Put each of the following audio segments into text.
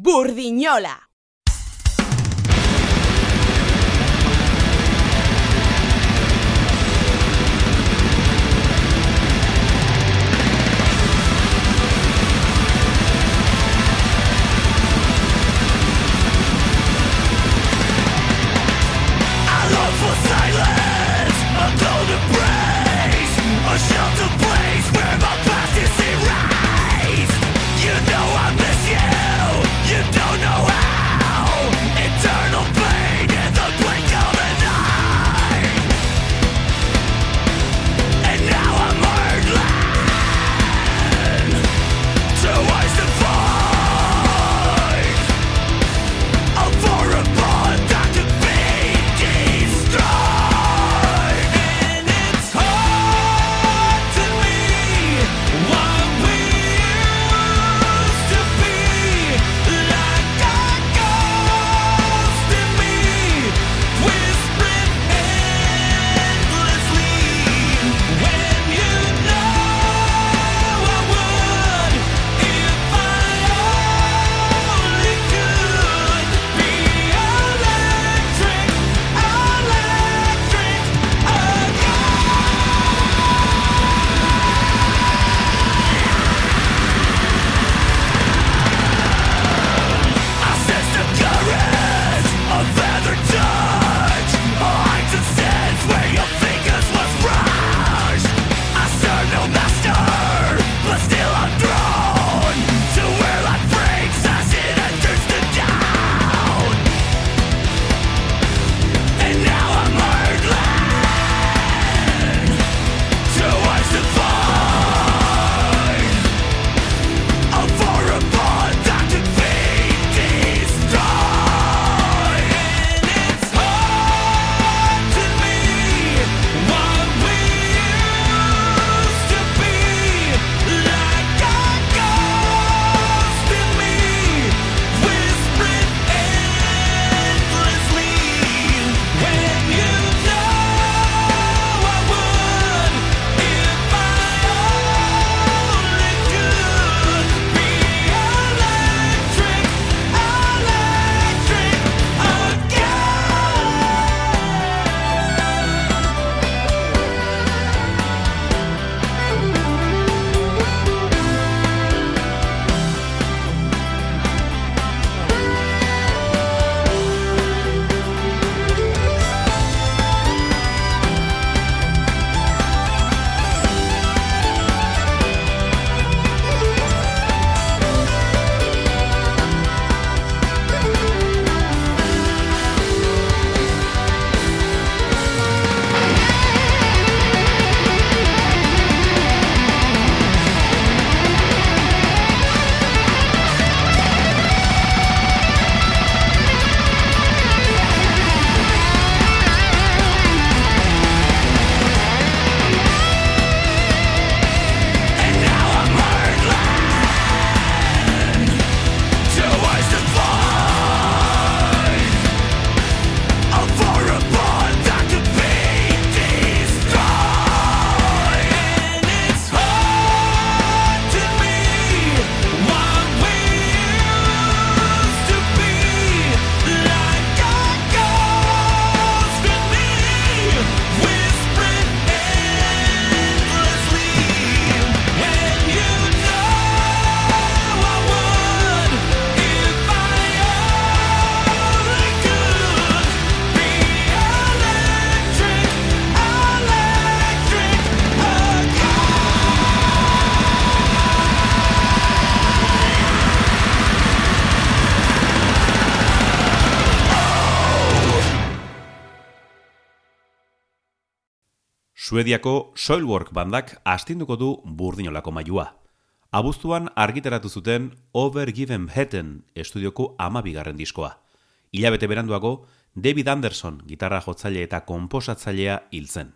Burdiñola. Suediako Soilwork bandak astinduko du burdinolako mailua. Abuztuan argitaratu zuten Overgiven Hetten estudioko amabigarren diskoa. Ilabete beranduago, David Anderson gitarra jotzaile eta komposatzailea hiltzen.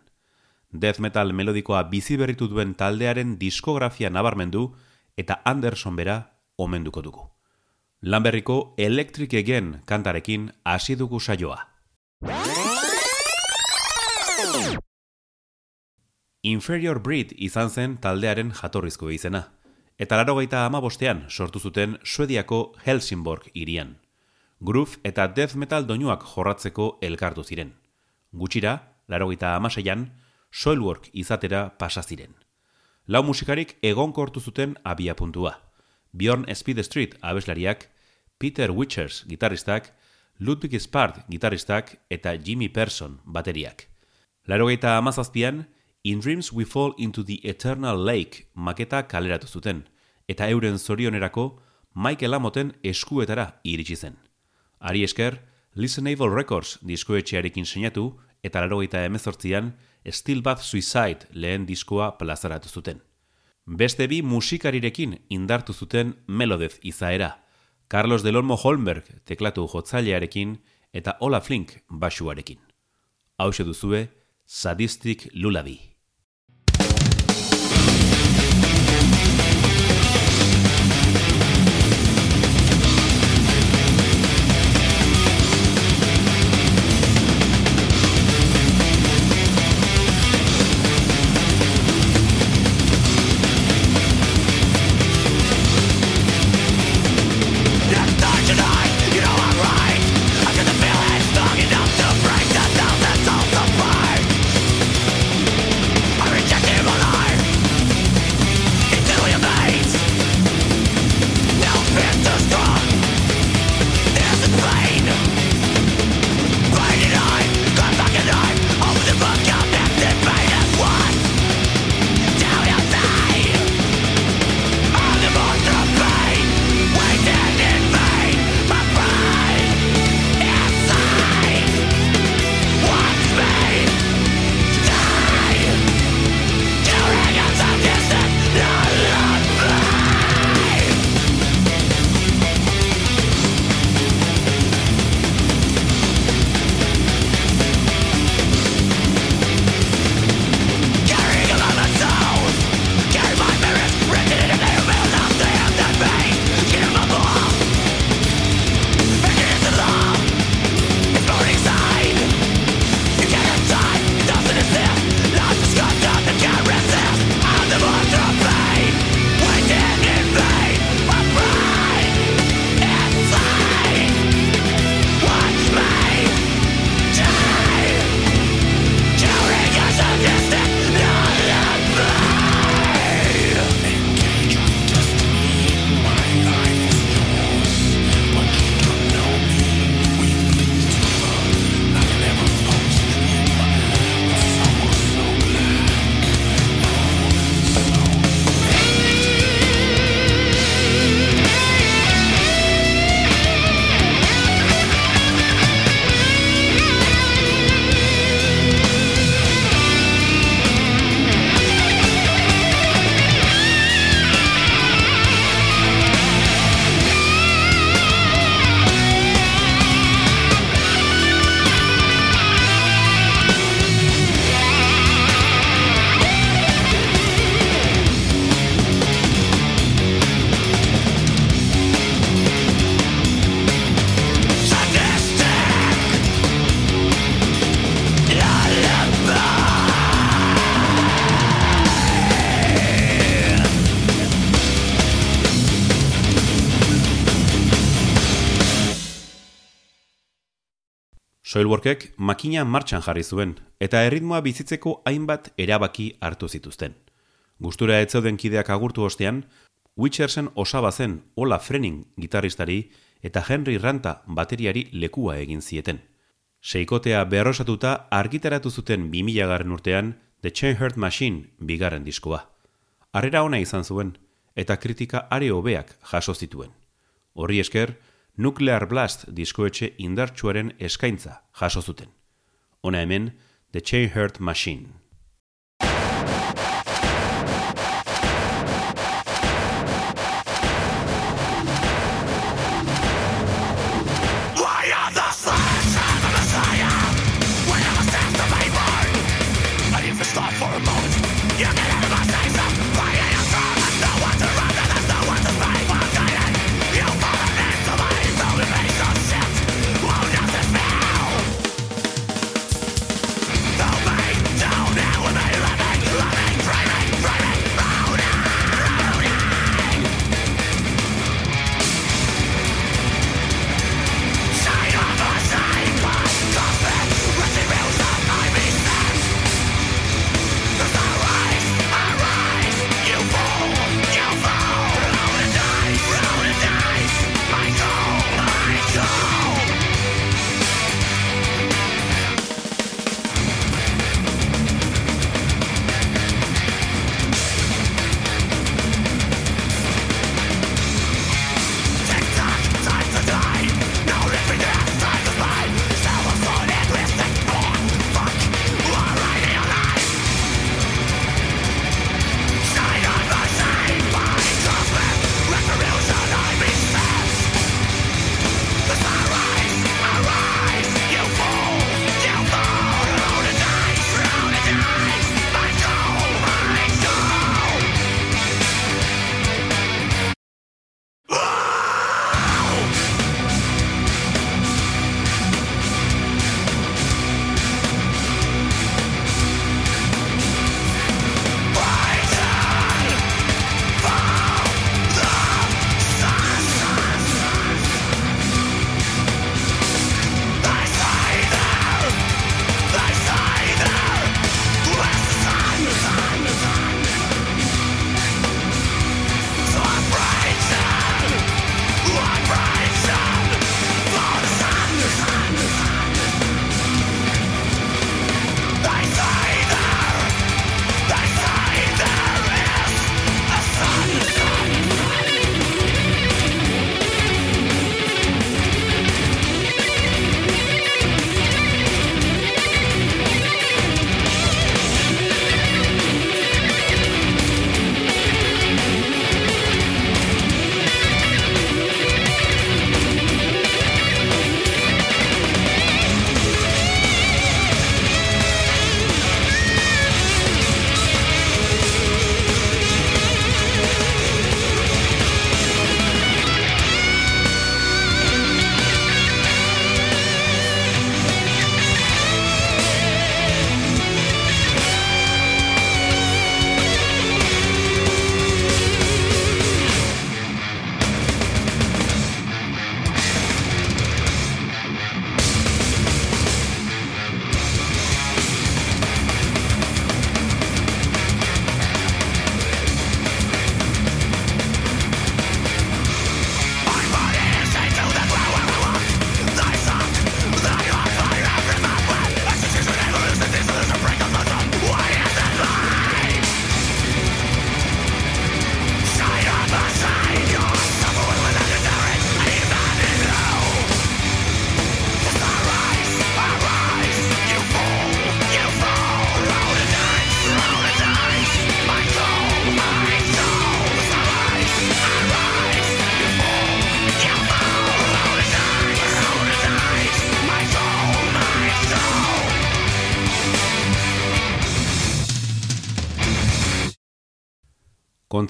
Death metal melodikoa bizi berritu duen taldearen diskografia nabarmendu eta Anderson bera omenduko dugu. Lanberriko Electric Again kantarekin hasi dugu saioa. Inferior Breed izan zen taldearen jatorrizko izena. eta laro gaita amabostean sortu zuten Suediako Helsingborg irian. Groove eta death metal doinuak jorratzeko elkartu ziren. Gutxira, laro gaita amaseian, Soilwork izatera pasa ziren. Lau musikarik egonkortu zuten abia puntua. Bjorn Speed Street abeslariak, Peter Witchers gitarristak, Ludwig Spart gitarristak eta Jimmy Person bateriak. Laro gaita amazazpian, In Dreams We Fall Into the Eternal Lake maketa kaleratu zuten, eta euren zorionerako Michael Amoten eskuetara iritsi zen. Ari esker, Listenable Records diskoetxearekin sinatu eta laro gaita emezortzian, Still Bath Suicide lehen diskoa plazaratu zuten. Beste bi musikarirekin indartu zuten Melodez izaera, Carlos Delormo Holmberg teklatu jotzailearekin eta Ola Flink basuarekin. Hau duzue, Sadistic Lullaby. Soilworkek makina martxan jarri zuen eta erritmoa bizitzeko hainbat erabaki hartu zituzten. Gustura etzeuden kideak agurtu ostean, Witchersen osaba zen Ola Frening gitarristari eta Henry Ranta bateriari lekua egin zieten. Seikotea berrosatuta argitaratu zuten 2000 garren urtean The Chainheart Machine bigarren diskoa. Harrera ona izan zuen eta kritika are hobeak jaso zituen. Horri esker, Nuclear Blast diskoetxe indartsuaren eskaintza jaso zuten. Ona hemen, The Chain Heart Machine.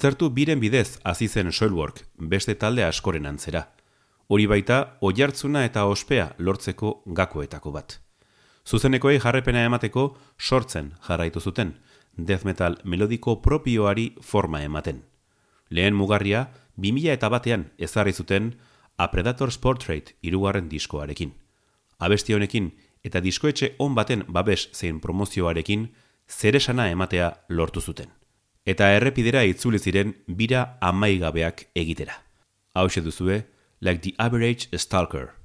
Kontzertu biren bidez hasi zen Soilwork, beste talde askoren antzera. Hori baita, oihartzuna eta ospea lortzeko gakoetako bat. Zuzenekoei jarrepena emateko sortzen jarraitu zuten, death metal melodiko propioari forma ematen. Lehen mugarria, 2000 eta batean ezarri zuten A Predator's Portrait irugarren diskoarekin. Abesti honekin eta diskoetxe on baten babes zein promozioarekin zeresana ematea lortu zuten eta errepidera itzuli ziren bira amaigabeak egitera. Hau duzue, like the average stalker.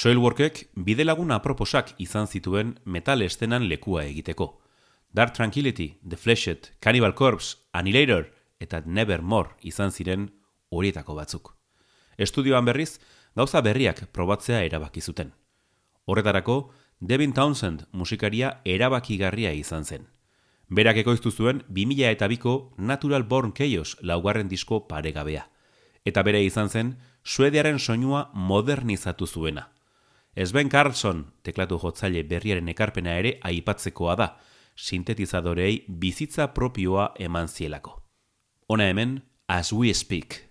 Soilworkek bide laguna aproposak izan zituen metal estenan lekua egiteko. Dark Tranquility, The Fleshed, Cannibal Corpse, Annihilator eta Nevermore izan ziren horietako batzuk. Estudioan berriz, gauza berriak probatzea erabaki zuten. Horretarako, Devin Townsend musikaria erabakigarria izan zen. Berak ekoiztu zuen 2000 eta biko Natural Born Chaos laugarren disko paregabea. Eta bere izan zen, suediaren soinua modernizatu zuena. Sven Carlson, teklatu jotzaile berriaren ekarpena ere aipatzekoa da, sintetizadorei bizitza propioa eman zielako. Hona hemen, As We Speak.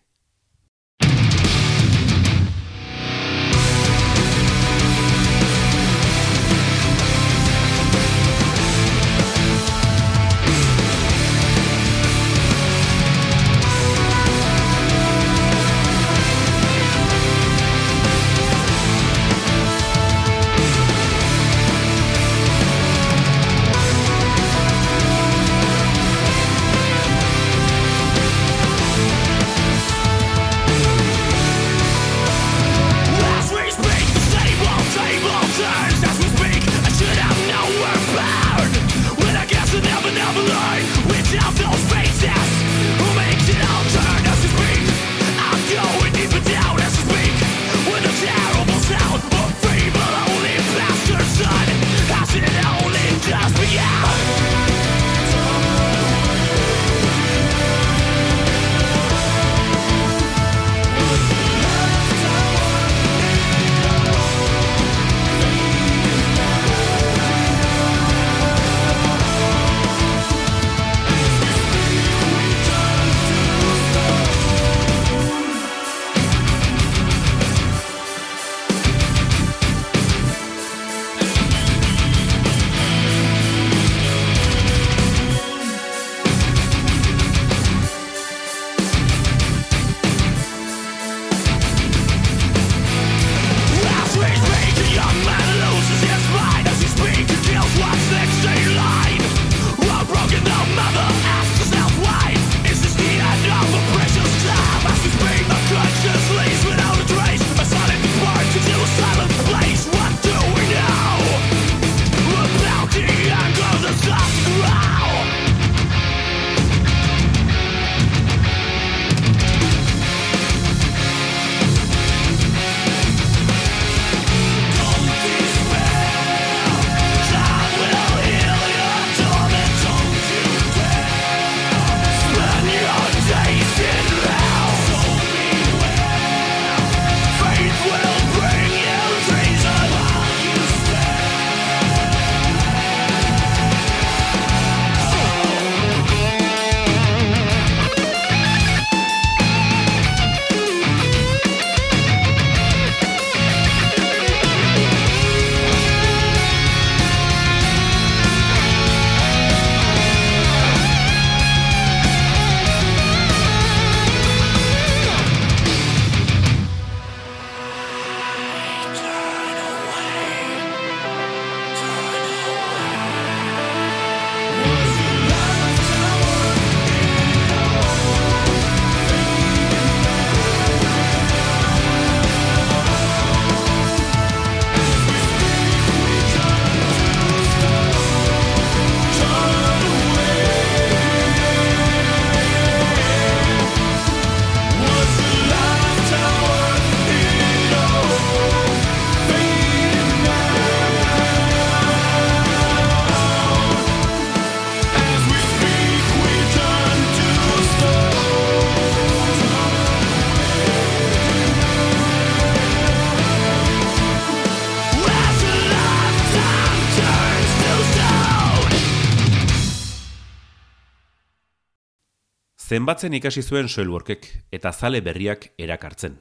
Zenbatzen ikasi zuen soilworkek eta zale berriak erakartzen.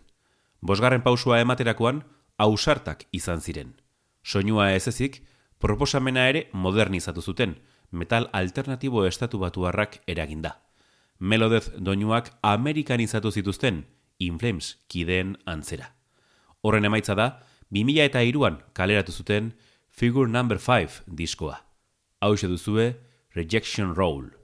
Bosgarren pausua ematerakoan, ausartak izan ziren. Soinua ez ezik, proposamena ere modernizatu zuten, metal alternatibo estatu batuarrak eraginda. Melodez doinuak amerikanizatu zituzten, Inflames kideen antzera. Horren emaitza da, 2000 eta iruan kaleratu zuten Figure No. 5 diskoa. Hau duzue, Rejection Roll.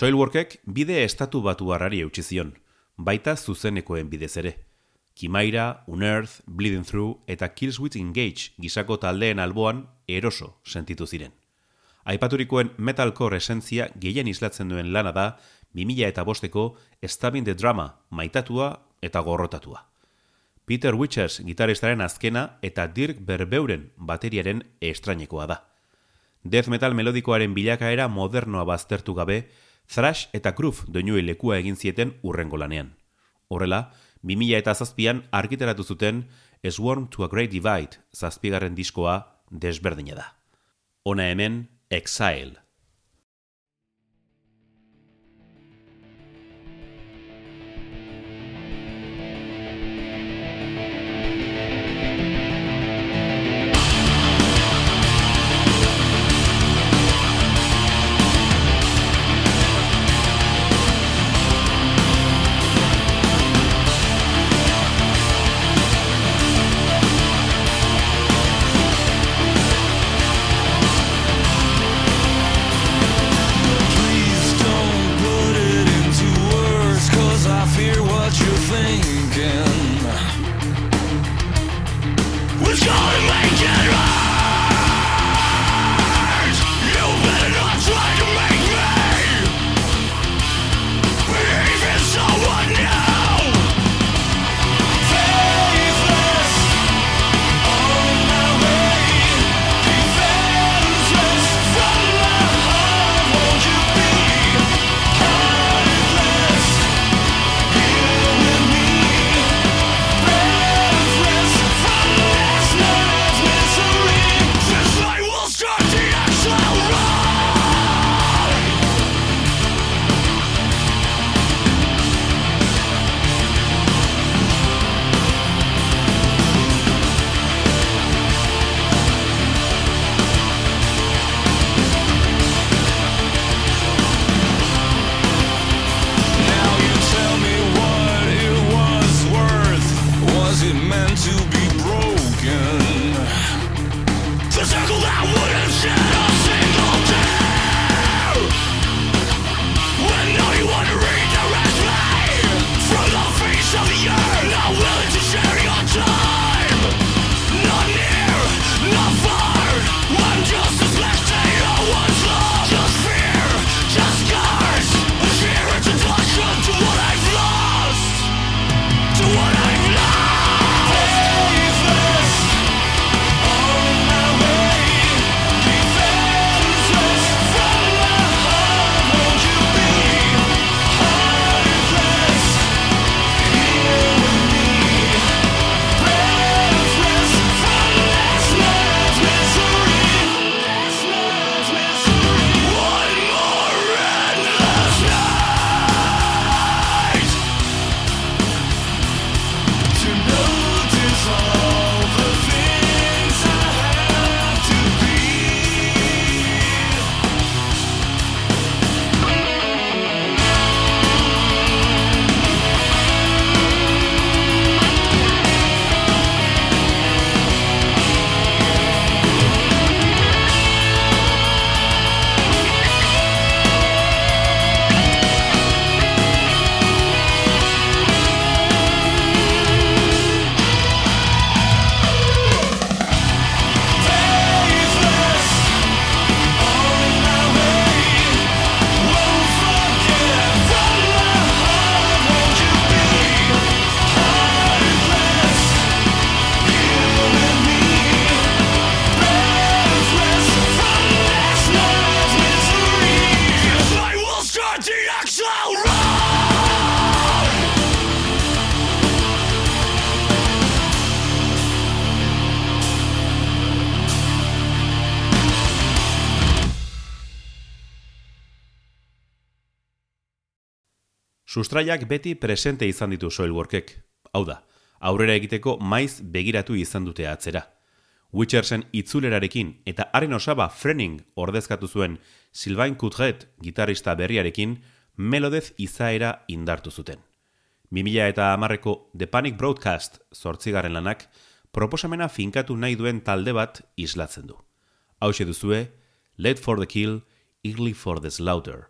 Soilworkek bide estatu batu harrari eutxizion, baita zuzenekoen bidez ere. Kimaira, Unearth, Bleeding Through eta Killswitch Engage gisako taldeen alboan eroso sentitu ziren. Aipaturikoen metalcore esentzia gehien islatzen duen lana da 2000 eta bosteko Stabbing the Drama maitatua eta gorrotatua. Peter Witchers gitaristaren azkena eta Dirk Berbeuren bateriaren estrainekoa da. Death metal melodikoaren bilakaera modernoa baztertu gabe, thrash eta groove doinuei lekua egin zieten urrengo lanean. Horrela, 2000 eta zazpian argiteratu zuten Swarm to a Great Divide zazpigarren diskoa desberdina da. Ona hemen, Exile. Sustraiak beti presente izan ditu Soilworkek. Hau da, aurrera egiteko maiz begiratu izan dute atzera. Witchersen itzulerarekin eta haren osaba frening ordezkatu zuen Sylvain Coutret gitarista berriarekin melodez izaera indartu zuten. 2000 eta amarreko The Panic Broadcast zortzigarren lanak proposamena finkatu nahi duen talde bat islatzen du. Hau duzue, Let for the Kill, Early for the Slaughter.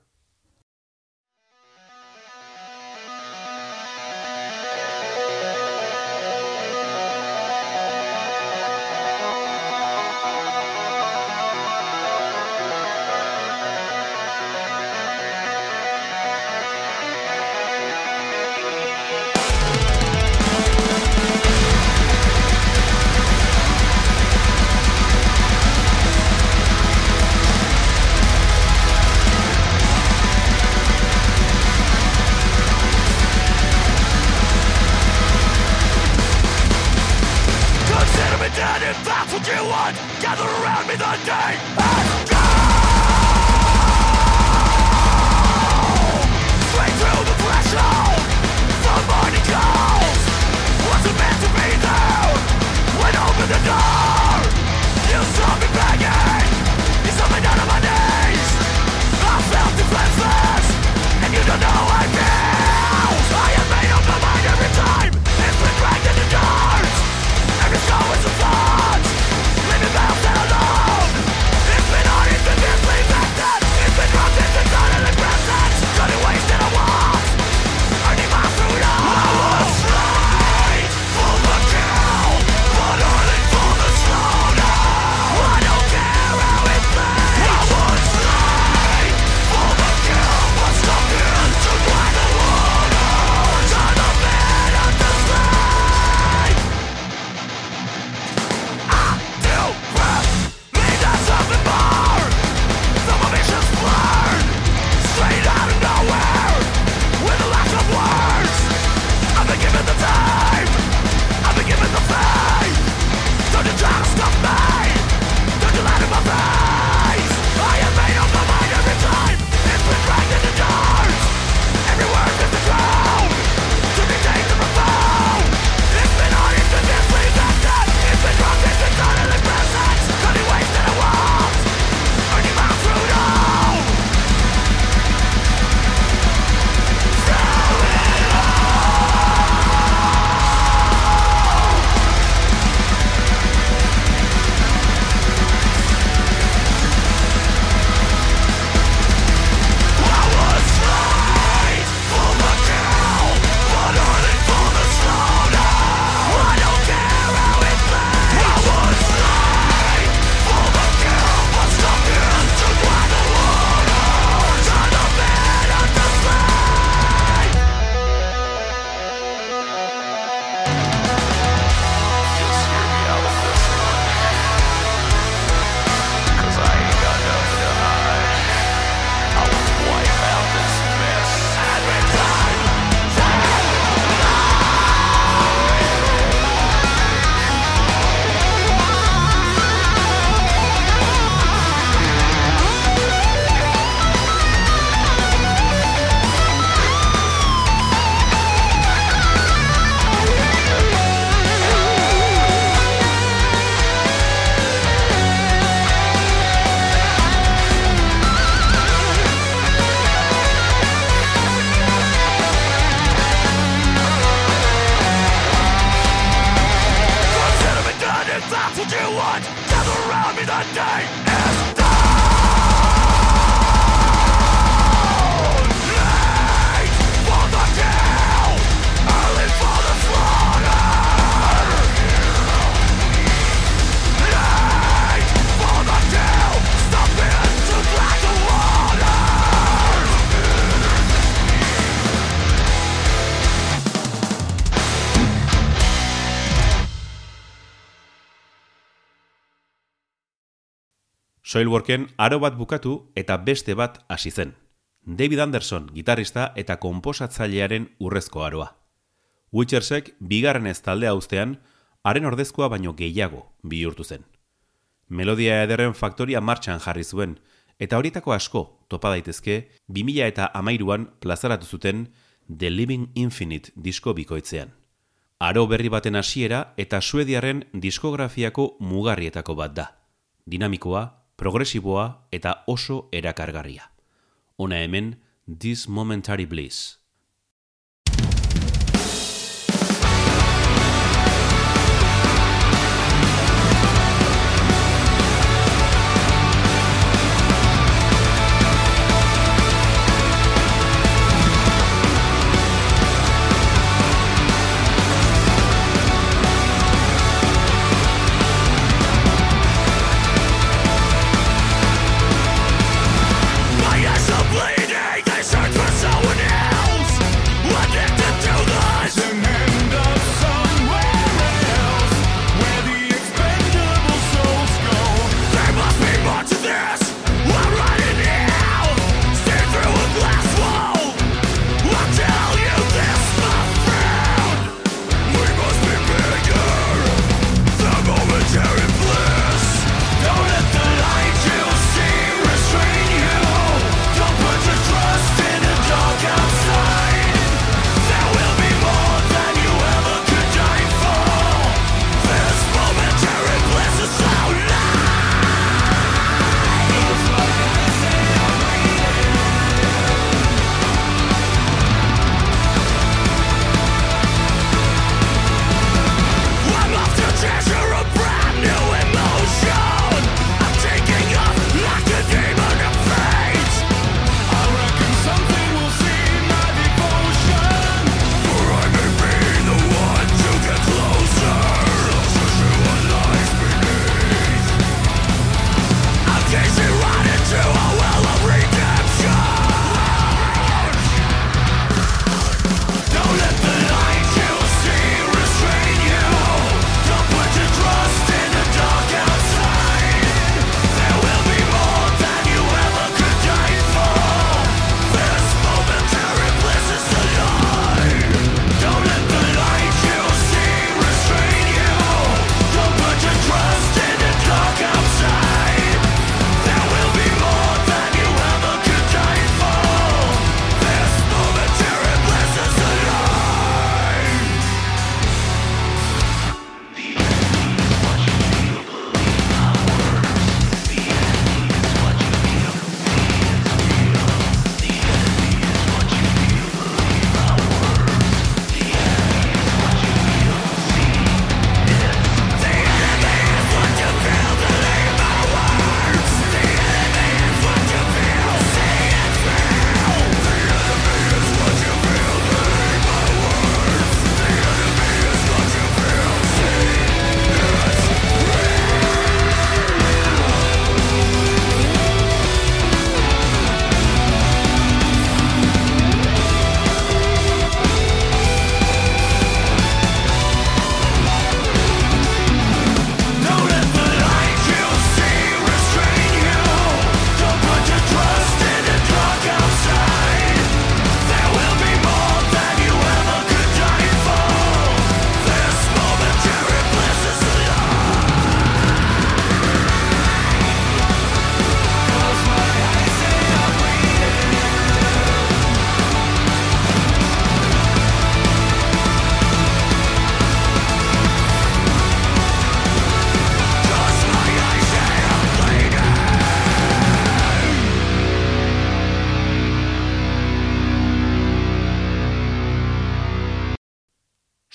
Soilworken aro bat bukatu eta beste bat hasi zen. David Anderson, gitarrista eta konposatzailearen urrezko aroa. Witchersek bigarren ez taldea ustean, haren ordezkoa baino gehiago bihurtu zen. Melodia ederren faktoria martxan jarri zuen, eta horietako asko topa daitezke 2000 eta amairuan plazaratu zuten The Living Infinite disko bikoitzean. Aro berri baten hasiera eta suediarren diskografiako mugarrietako bat da. Dinamikoa, progresiboa eta oso erakargarria. Hona hemen, This Momentary Bliss –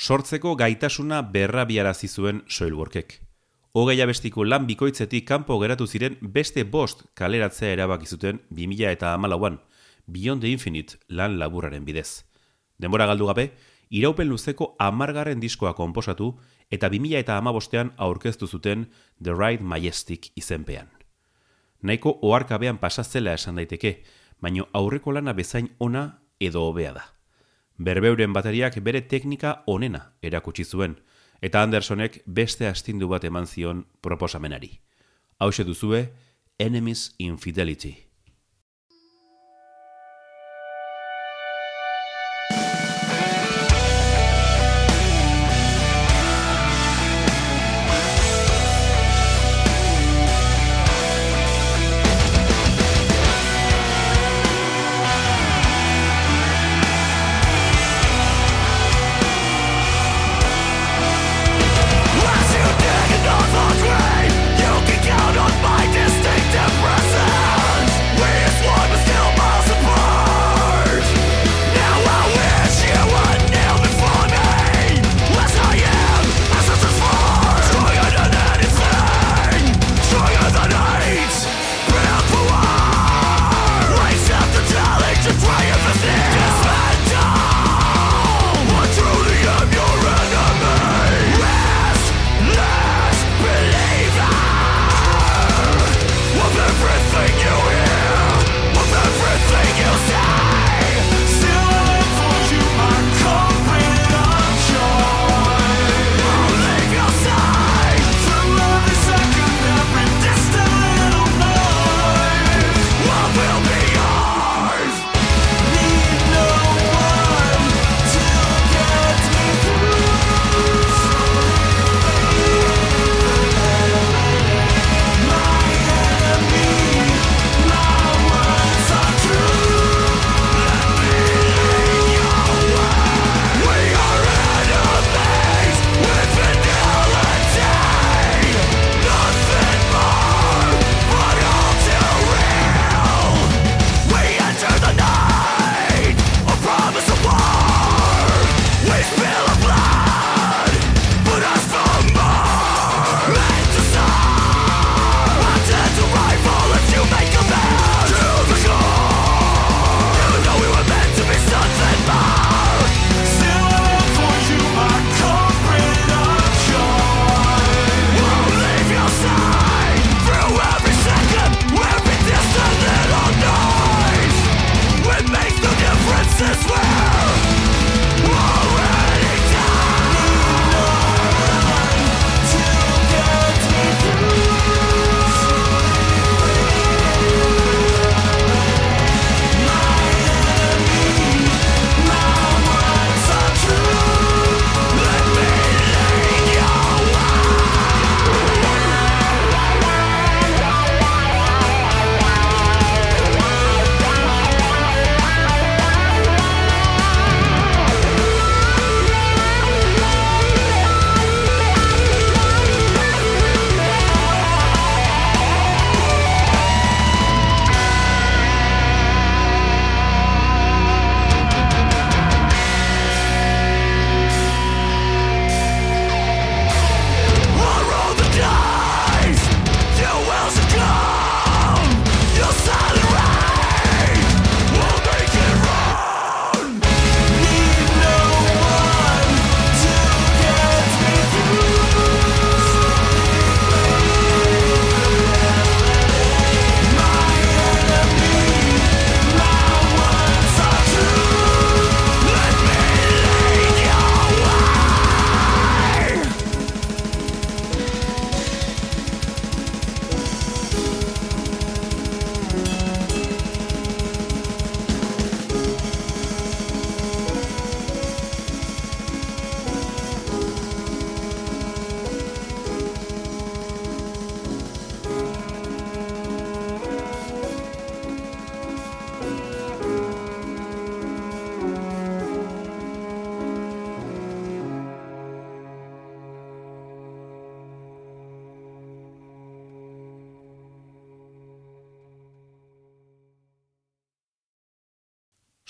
sortzeko gaitasuna berra biarazi zuen Soilworkek. Hogei abestiko lan bikoitzetik kanpo geratu ziren beste bost kaleratzea erabaki zuten 2000 eta amalauan, Beyond the Infinite lan laburraren bidez. Denbora galdu gabe, iraupen luzeko amargarren diskoa konposatu eta 2000 eta amabostean aurkeztu zuten The Ride Majestic izenpean. Naiko oarkabean pasazela esan daiteke, baino aurreko lana bezain ona edo hobea da. Berbeuren bateriak bere teknika onena erakutsi zuen, eta Andersonek beste astindu bat eman zion proposamenari. Hau duzue, Enemies Infidelity.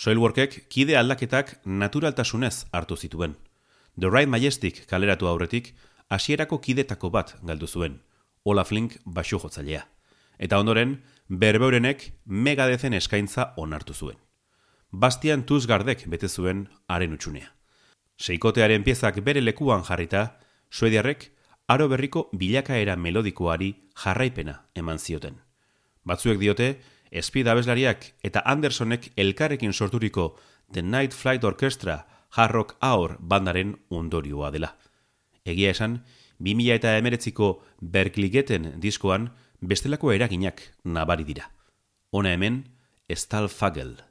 Soilworkek kide aldaketak naturaltasunez hartu zituen. The Right Majestic kaleratu aurretik, hasierako kidetako bat galdu zuen, Olaf Link basu jotzailea. Eta ondoren, berbeurenek megadezen eskaintza onartu zuen. Bastian Tusgardek bete zuen haren utxunea. Seikotearen piezak bere lekuan jarrita, suediarrek aro berriko bilakaera melodikoari jarraipena eman zioten. Batzuek diote, Speed abeslariak eta Andersonek elkarrekin sorturiko The Night Flight Orchestra Harrock Aur bandaren ondorioa dela. Egia esan, 2000 eta emeretziko Berkligeten diskoan bestelako eraginak nabari dira. Hona hemen, Stalfagel.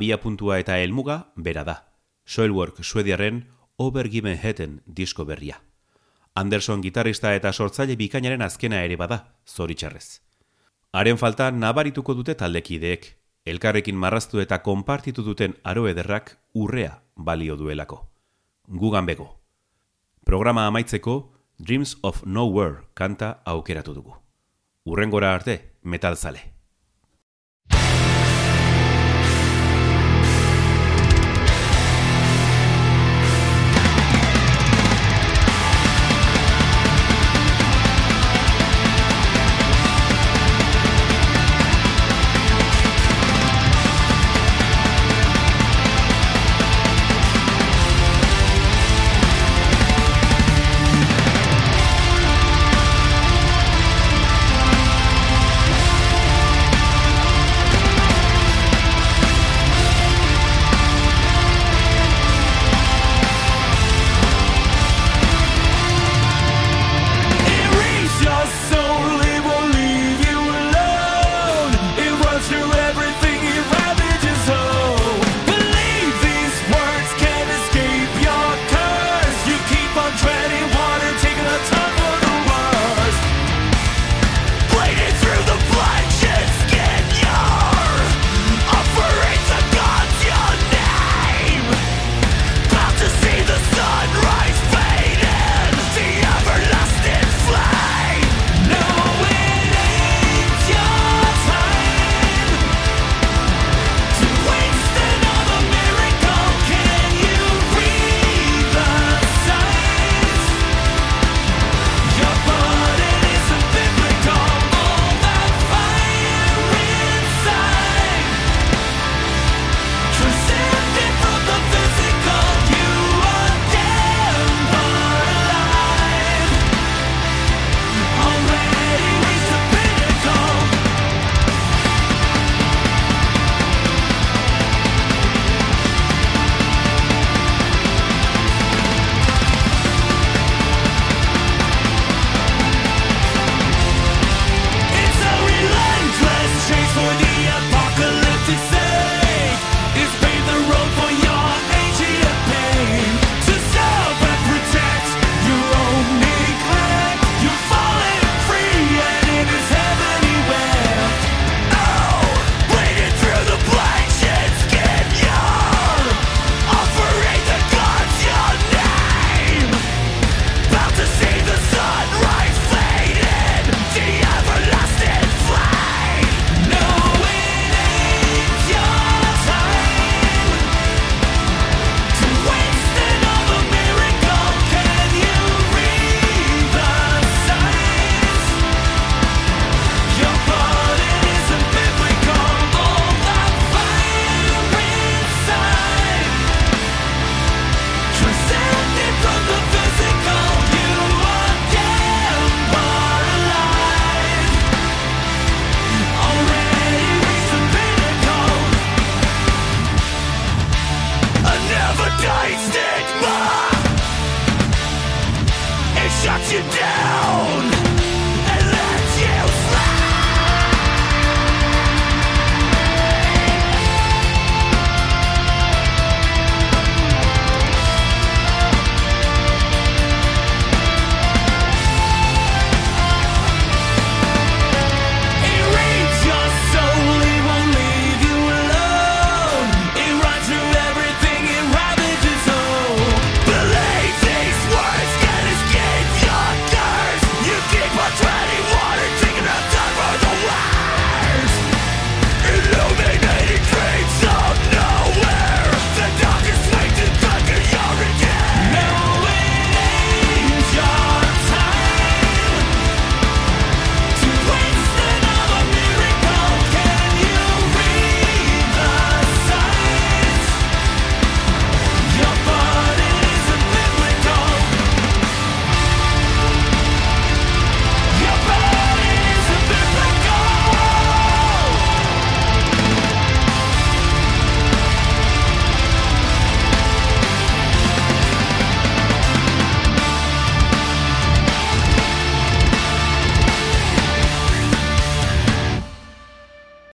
Abia puntua eta helmuga bera da. Soilwork suediaren Overgiven Headen disko berria. Anderson gitarrista eta sortzaile bikainaren azkena ere bada, zoritxarrez. Haren falta nabarituko dute taldekideek, elkarrekin marraztu eta konpartitu duten aro ederrak urrea balio duelako. Gugan bego. Programa amaitzeko Dreams of Nowhere kanta aukeratu dugu. Urrengora arte, metal